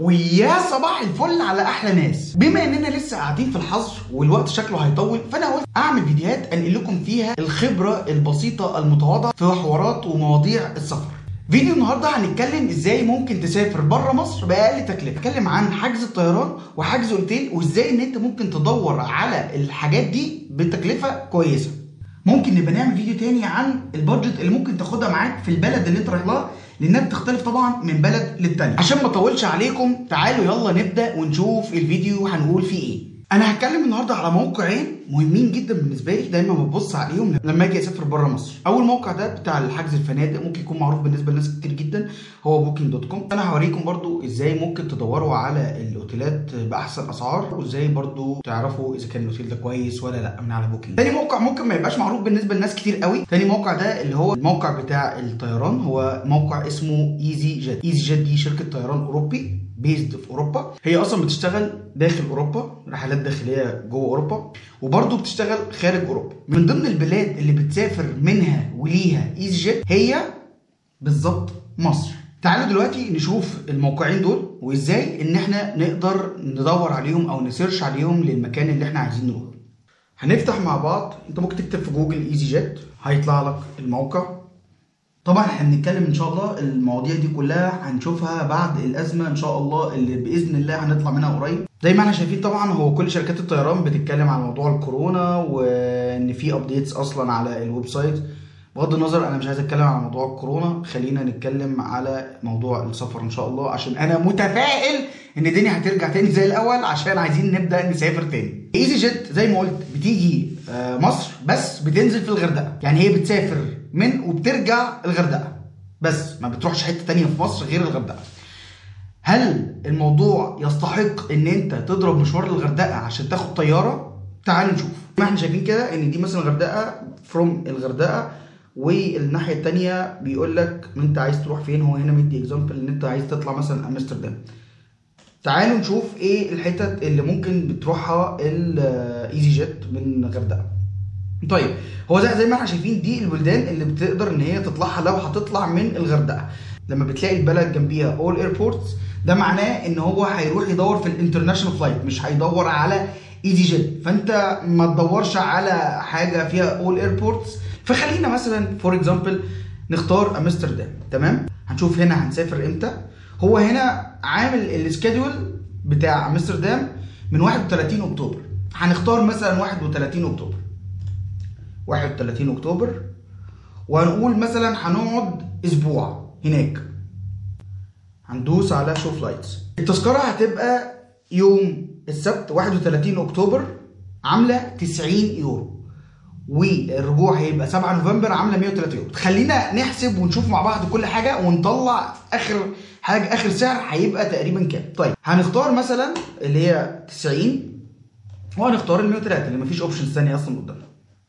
ويا صباح الفل على أحلى ناس. بما إننا لسه قاعدين في الحظر والوقت شكله هيطول فأنا قلت أعمل فيديوهات أنقل لكم فيها الخبرة البسيطة المتواضعة في حوارات ومواضيع السفر. فيديو النهارده هنتكلم إزاي ممكن تسافر بره مصر بأقل تكلفة. نتكلم عن حجز الطيران وحجز أوتيل وإزاي ان انت ممكن تدور على الحاجات دي بتكلفة كويسة. ممكن نبقى نعمل فيديو تاني عن البادجت اللي ممكن تاخدها معاك في البلد اللي انت رايح لها لأنها بتختلف طبعا من بلد للتانية عشان ما أطولش عليكم تعالوا يلا نبدأ ونشوف الفيديو هنقول فيه إيه. أنا هتكلم النهارده على موقعين مهمين جدا بالنسبة لي دايما ببص عليهم لما أجي أسافر بره مصر. أول موقع ده بتاع الحجز الفنادق ممكن يكون معروف بالنسبة لناس كتير جدا هو Booking.com أنا هوريكم برضو إزاي ممكن تدوروا على الأوتيلات بأحسن أسعار وإزاي برضو تعرفوا إذا كان الأوتيل ده كويس ولا لأ من على Booking تاني موقع ممكن ما يبقاش معروف بالنسبة لناس كتير قوي تاني موقع ده اللي هو الموقع بتاع الطيران هو موقع اسمه easyJet easyJet دي شركة طيران أوروبي. based في أوروبا. هي أصلا بتشتغل داخل أوروبا رحلات داخلية جوه أوروبا وبرضه بتشتغل خارج أوروبا. من ضمن البلاد اللي بتسافر منها وليها ايزي جيت هي بالظبط مصر. تعالوا دلوقتي نشوف الموقعين دول وإزاي إن إحنا نقدر ندور عليهم أو ن search عليهم للمكان اللي إحنا عايزين نروح هنفتح مع بعض. أنت ممكن تكتب في جوجل إيزي جيت هيطلع لك الموقع. طبعا إحنا بنتكلم إن شاء الله المواضيع دي كلها هنشوفها بعد الأزمة إن شاء الله اللي بإذن الله هنطلع منها قريب. زي ما إحنا شايفين طبعا هو كل شركات الطيران بتتكلم عن موضوع الكورونا وإن في updates أصلا على ال website. بغض النظر أنا مش عايز أتكلم على موضوع الكورونا خلينا نتكلم على موضوع السفر إن شاء الله عشان أنا متفائل إن الدنيا هترجع تاني زي الأول عشان عايزين نبدأ نسافر تاني. ايزي جيت زي ما قلت بتيجي مصر بس بتنزل في الغردقة. يعني هي بتسافر من وبترجع الغردقة. بس ما بتروحش حتة تانية في مصر غير الغردقة. هل الموضوع يستحق إن أنت تضرب مشوار للغردقه عشان تاخد طيارة؟ تعالوا نشوف. ما إحنا شايفين كده إن دي مثلا الغردقة from الغردقة والناحية التانية بيقول لك أنت عايز تروح فين؟ هو هنا مدي example إن أنت عايز تطلع مثلا أمستردام. تعالوا نشوف إيه الحتت اللي ممكن بتروحها الايزي جيت من الغردقه طيب هو زي, زي ما إحنا شايفين دي البلدان اللي بتقدر إن هي تطلعها لو هتطلع من الغردقة. لما بتلاقي البلد جنبيها all airports ده معناه إن هو هيروح يدور في ال international flight مش هيدور على ايزي جيت فأنت ما تدورش على حاجة فيها all airports فخلينا مثلا for example نختار أمستردام تمام؟ هنشوف هنا هنسافر إمتى. هو هنا عامل ال schedule بتاع أمستردام من 31 أكتوبر. هنختار مثلا 31 أكتوبر. 31 أكتوبر وهنقول مثلا هنقعد أسبوع هناك. هندوس على show flights التذكرة هتبقى يوم السبت 31 أكتوبر عاملة 90 يورو. والرجوع هيبقى 7 نوفمبر عاملة 130 يورو. خلينا نحسب ونشوف مع بعض كل حاجة ونطلع آخر حاجة آخر سعر هيبقى تقريبا كام. طيب هنختار مثلا اللي هي 90 وهنختار ال 103 اللي مفيش options ثانية أصلا قدامنا.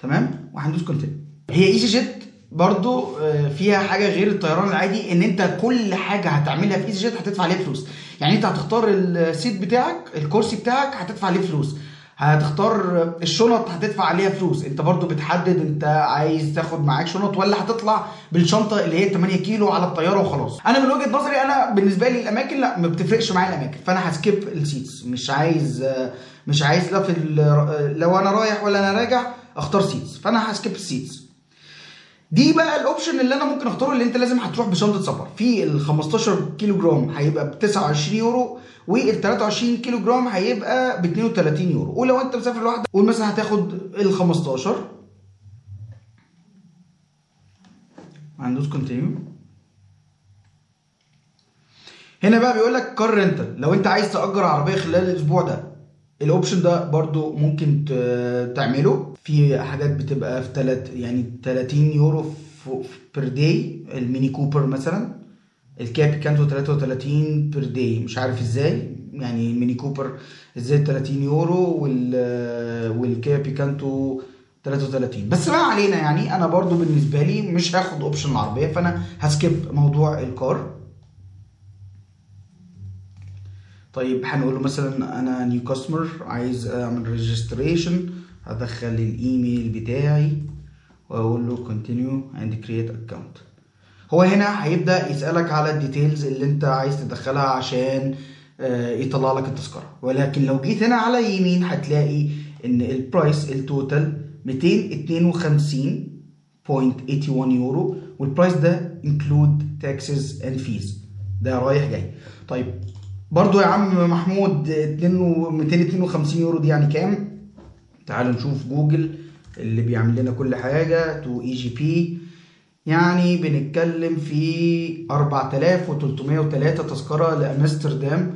تمام؟ وهندوس continue هي ايزي جيت برضو فيها حاجة غير الطيران العادي إن أنت كل حاجة هتعملها في ايزي جيت هتدفع عليها فلوس. يعني أنت هتختار ال seat بتاعك الكرسي بتاعك هتدفع عليه فلوس. هتختار الشنط هتدفع عليها فلوس. أنت برضو بتحدد أنت عايز تاخد معاك شنط ولا هتطلع بالشنطة اللي هي 8 كيلو على الطيارة وخلاص. أنا من وجهة نظري أنا بالنسبة لي الأماكن لا ما بتفرقش معايا الأماكن. فأنا ه skip ال seats مش عايز مش عايز لا في لو أنا رايح ولا أنا راجع اختار seats فأنا ه skip ال seats دي بقى ال option اللي أنا ممكن أختاره اللي أنت لازم هتروح بشنطة سفر. في ال 15 كيلو جرام هيبقى ب 29 يورو وال 23 كيلو جرام هيبقى ب 32 يورو. ولو أنت مسافر لوحدك قول مثلا هتاخد ال 15 هندوس continue هنا بقى بيقول لك car rental لو أنت عايز تأجر عربية خلال الأسبوع ده ال option ده برضو ممكن تعمله. في حاجات بتبقى في تلات يعني 30 يورو per day الميني كوبر مثلا. الكيا بيكانتو 33 per day مش عارف إزاي. يعني الميني كوبر إزاي 30 يورو وال والكيا بيكانتو 33 بس ما علينا يعني أنا برضو بالنسبة لي مش هاخد option العربية فأنا ه skip موضوع ال car. طيب هنقول له مثلا أنا new customer عايز أعمل registration هدخل الإيميل بتاعي وأقول له continue and create account. هو هنا هيبدأ يسألك على ال details اللي أنت عايز تدخلها عشان آه، يطلع لك التذكرة. ولكن لو جيت هنا على اليمين هتلاقي إن ال price ال total 252.81 يورو وال price ده include taxes and fees ده رايح جاي. طيب برضو يا عم محمود 252 يورو دي يعني كام؟ تعالوا نشوف جوجل اللي بيعمل لنا كل حاجة to EGP. يعني بنتكلم في 4303 تذكرة لأمستردام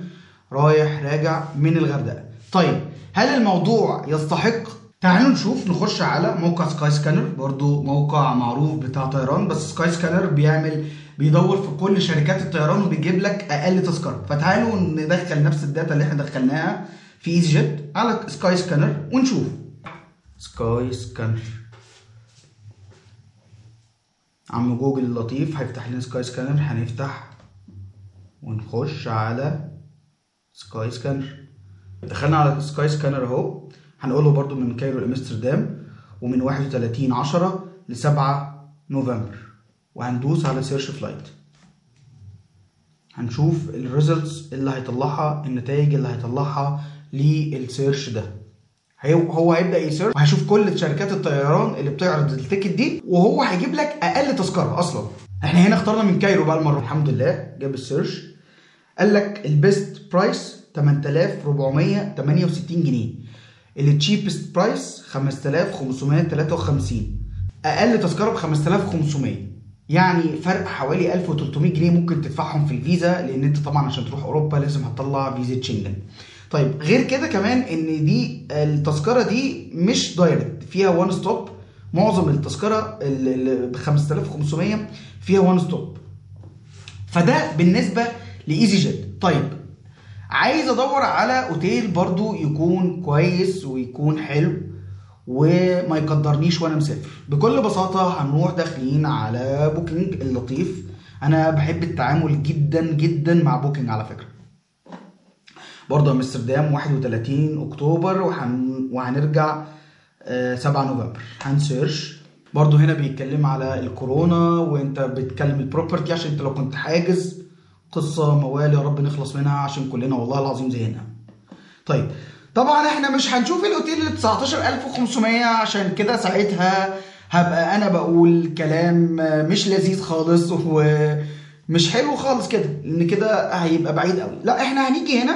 رايح راجع من الغردقة. طيب هل الموضوع يستحق؟ تعالوا نشوف نخش على موقع سكاي سكانر برضو موقع معروف بتاع طيران بس سكاي سكانر بيعمل بيدور في كل شركات الطيران وبيجيب لك أقل تذكرة. فتعالوا ندخل نفس ال data اللي إحنا دخلناها في ايزي جيت على سكاي سكانر ونشوف. سكاي سكانر عم جوجل اللطيف هيفتح لنا سكاي سكانر هنفتح ونخش على سكاي سكانر دخلنا على سكاي سكانر اهو. هنقول له برضو من Cairo لأمستردام ومن 31 10 ل 7 نوفمبر. وهندوس على search flight هنشوف ال results اللي هيطلعها النتائج اللي هيطلعها لل search ده. هو هيبدأ ي search وهيشوف كل شركات الطيران اللي بتعرض ال ticket دي وهو هيجيب لك أقل تذكرة أصلا. إحنا هنا اخترنا من Cairo بقى المرة. الحمد لله جاب ال search قال لك ال best price 8468 جنيه. ال cheapest price 5553 أقل تذكرة ب 5500 يعني فرق حوالي 1300 جنيه ممكن تدفعهم في الفيزا لأن أنت طبعا عشان تروح أوروبا لازم هتطلع فيزا شنجن طيب غير كده كمان إن دي التذكرة دي مش direct فيها one stop معظم التذكرة ب 5500 فيها one stop فده بالنسبة لايزي جيت طيب عايز أدور على أوتيل برضو يكون كويس ويكون حلو. وما يقدرنيش وأنا مسافر. بكل بساطة هنروح داخلين على Booking اللطيف. أنا بحب التعامل جدا جدا مع Booking على فكرة. برضه أمستردام 31 أكتوبر وهن... وهنرجع 7 نوفمبر. هن search برضه هنا بيتكلم على الكورونا وأنت بتكلم ال property عشان أنت لو كنت حاجز قصة موال يا رب نخلص منها عشان كلنا والله العظيم زهقنا. طيب طبعا إحنا مش هنشوف الأوتيل ال 19500 عشان كده ساعتها هبقى أنا بقول كلام مش لذيذ خالص ومش حلو خالص كده لأن كده هيبقى بعيد قوي. لا إحنا هنيجي هنا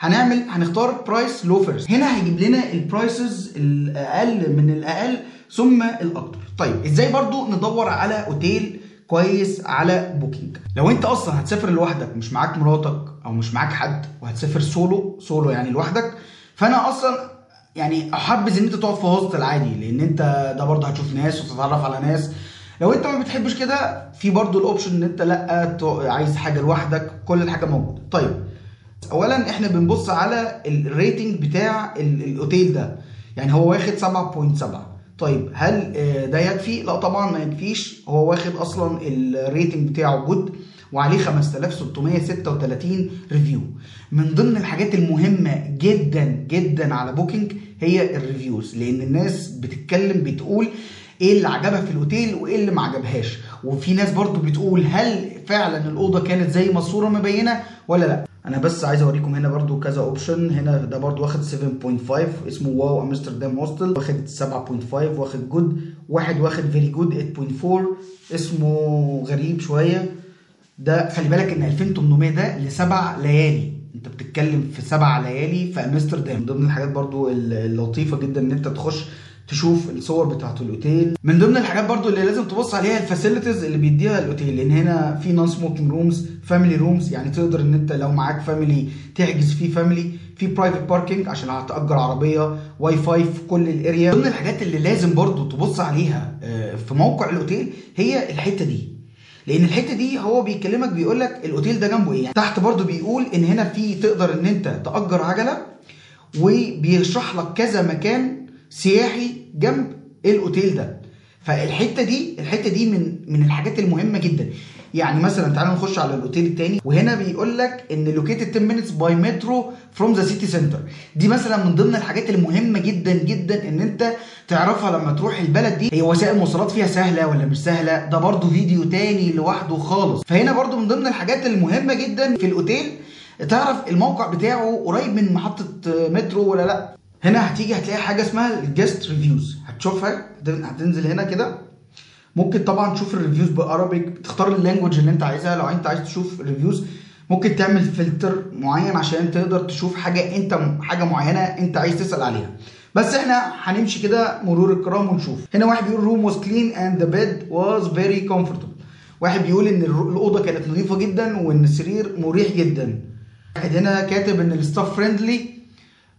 هنعمل هنختار price low first هنا هيجيب لنا ال prices الأقل من الأقل ثم الأكتر. طيب إزاي برضو ندور على أوتيل كويس على Booking لو انت أصلا هتسافر لوحدك مش معاك مراتك أو مش معاك حد وهتسافر solo solo يعني لوحدك فانا أصلا يعني احبذ ان انت تقعد في hostel عادي لأن انت ده برضه هتشوف ناس وتتعرف على ناس. لو انت ما بتحبش كده في برضه ال option ان انت لأ عايز حاجة لوحدك كل الحاجة موجودة. طيب اولا إحنا بنبص على ال rating بتاع الأوتيل ده. يعني هو واخد 7.7 طيب هل ده يكفي؟ لا طبعا ما يكفيش. هو واخد أصلا ال rating بتاعه good وعليه 5636 review من ضمن الحاجات المهمة جدا جدا على Booking هي ال reviews لأن الناس بتتكلم بتقول إيه اللي عجبها في الأوتيل وإيه اللي ما عجبهاش. وفي ناس برضو بتقول هل فعلا الأوضة كانت زي ما الصورة مبينة ولا لأ؟ أنا بس عايز اوريكم هنا برضو كذا option هنا ده برضو واخد 7.5 اسمه WOW Amsterdam Hostel واخد 7.5 واخد good واحد واخد very good 8.4 اسمه غريب شوية. ده خلي بالك ان 2800 ده لسبع ليالي. انت بتتكلم في سبع ليالي في امستردام. من ضمن الحاجات برضو اللطيفة جدا ان انت تخش تشوف الصور بتاعت الأوتيل. من ضمن الحاجات برضو اللي لازم تبص عليها ال facilities اللي بيديها الأوتيل لأن هنا في non smoking rooms family rooms يعني تقدر إن أنت لو معاك family تحجز فيه family في private parking عشان هتأجر عربية واي فاي في كل ال area ضمن الحاجات اللي لازم برضو تبص عليها في موقع الأوتيل هي الحتة دي. لأن الحتة دي هو بيكلمك بيقول لك الأوتيل ده جنبه إيه. يعني تحت برضو بيقول إن هنا في تقدر إن أنت تأجر عجلة وبيشرح لك كذا مكان سياحي جنب الأوتيل ده. فالحتة دي الحتة دي من من الحاجات المهمة جدا. يعني مثلا تعالوا نخش على الأوتيل التاني وهنا بيقول لك إن located 10 minutes by metro from the city center دي مثلا من ضمن الحاجات المهمة جدا جدا إن أنت تعرفها لما تروح البلد دي. هي وسائل المواصلات فيها سهلة ولا مش سهلة؟ ده برضو فيديو تاني لوحده خالص. فهنا برضو من ضمن الحاجات المهمة جدا في الأوتيل تعرف الموقع بتاعه قريب من محطة مترو ولا لأ؟ هنا هتيجي هتلاقي حاجة اسمها ال guest reviews هتشوفها هتنزل هنا كده. ممكن طبعا تشوف ال reviews ب Arabic. تختار ال language اللي انت عايزها. لو انت عايز تشوف reviews ممكن تعمل فلتر معين عشان تقدر تشوف حاجة انت حاجة معينة انت عايز تسأل عليها. بس إحنا هنمشي كده مرور الكرام ونشوف. هنا واحد بيقول room was clean and the bed was very comfortable. واحد بيقول إن الأوضة كانت نظيفة جدا وإن السرير مريح جدا. واحد هنا كاتب إن ال staff friendly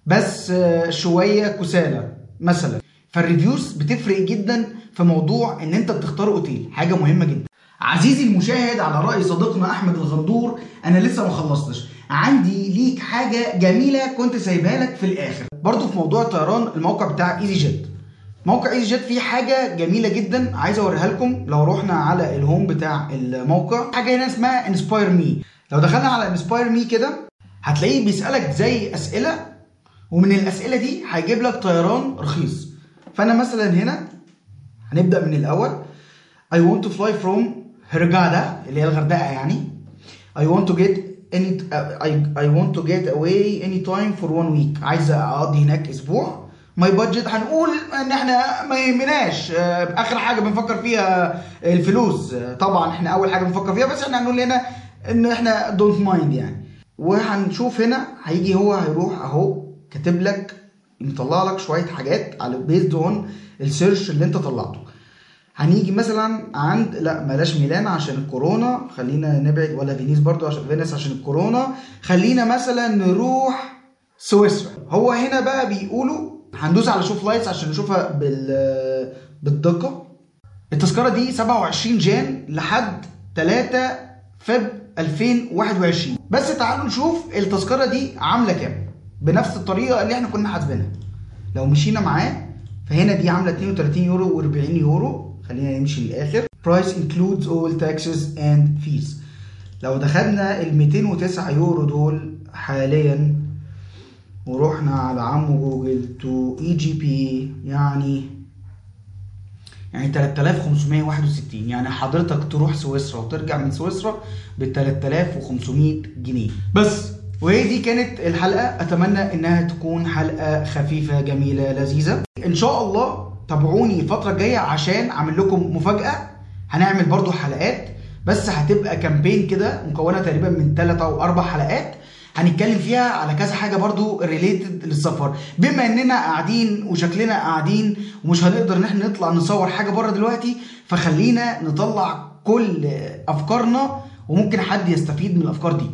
بس شوية كسالى مثلا. فال reviews بتفرق جدا في موضوع إن أنت بتختار أوتيل. حاجة مهمة جدا. عزيزي المشاهد على رأي صديقنا أحمد الغندور أنا لسه ما خلصتش. عندي ليك حاجة جميلة كنت سايبها لك في الآخر. برضو في موضوع الطيران الموقع بتاع easyJet. موقع easyJet فيه حاجة جميلة جدا عايز أوريها لكم. لو رحنا على ال home بتاع الموقع حاجة هنا اسمها Inspire Me لو دخلنا على Inspire Me كده هتلاقيه بيسألك زي أسئلة ومن الأسئلة دي هيجيب لك طيران رخيص. فأنا مثلا هنا هنبدأ من الأول. I want to fly from Hurghada اللي هي الغردقة يعني. I want to get any I, I want to get away anytime for one week. عايز أقضي هناك أسبوع. my budget هنقول إن إحنا ما يهمناش. آخر حاجة بنفكر فيها الفلوس. طبعا إحنا أول حاجة بنفكر فيها بس إحنا هنقول هنا إن إحنا don't mind يعني. وهنشوف هنا هيجي هو هيروح أهو. كاتب لك مطلع لك شوية حاجات على based on ال search اللي انت طلعته. هنيجي مثلا عند لا بلاش ميلان عشان الكورونا خلينا نبعد ولا فينيس برضو عشان فينيس عشان الكورونا. خلينا مثلا نروح سويسرا. هو هنا بقى بيقولوا هندوس على شوف لايتس عشان نشوفها بال بالدقة. التذكرة دي 27 جان لحد 3 فب 2021 بس تعالوا نشوف التذكرة دي عاملة كام. بنفس الطريقة اللي إحنا كنا حاسبينها. لو مشينا معاه فهنا دي عاملة 32 يورو و40 يورو. خلينا نمشي للآخر. Price includes all taxes and fees. لو دخلنا ال 209 يورو دول حاليا ورحنا على عمو Google to EGP يعني يعني 3561 يعني حضرتك تروح سويسرا وترجع من سويسرا ب 3500 جنيه. بس وهي دي كانت الحلقة. أتمنى إنها تكون حلقة خفيفة جميلة لذيذة. إن شاء الله تابعوني الفترة الجاية عشان أعمل لكم مفاجأة. هنعمل برضو حلقات بس هتبقى campaign كده مكونة تقريبا من 3 أو 4 حلقات. هنتكلم فيها على كذا حاجة برضو related للسفر. بما إننا قاعدين وشكلنا قاعدين ومش هنقدر إن إحنا نطلع نصور حاجة بره دلوقتي فخلينا نطلع كل أفكارنا وممكن حد يستفيد من الأفكار دي.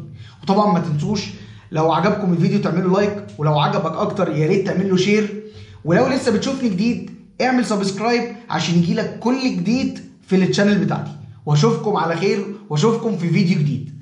وطبعا ما تنسوش لو عجبكم الفيديو تعملوا like ولو عجبك أكتر يا ريت تعمل له share. ولو لسه بتشوفني جديد اعمل subscribe عشان يجيلك كل جديد في ال channel بتاعتي. وأشوفكم على خير وأشوفكم في فيديو جديد.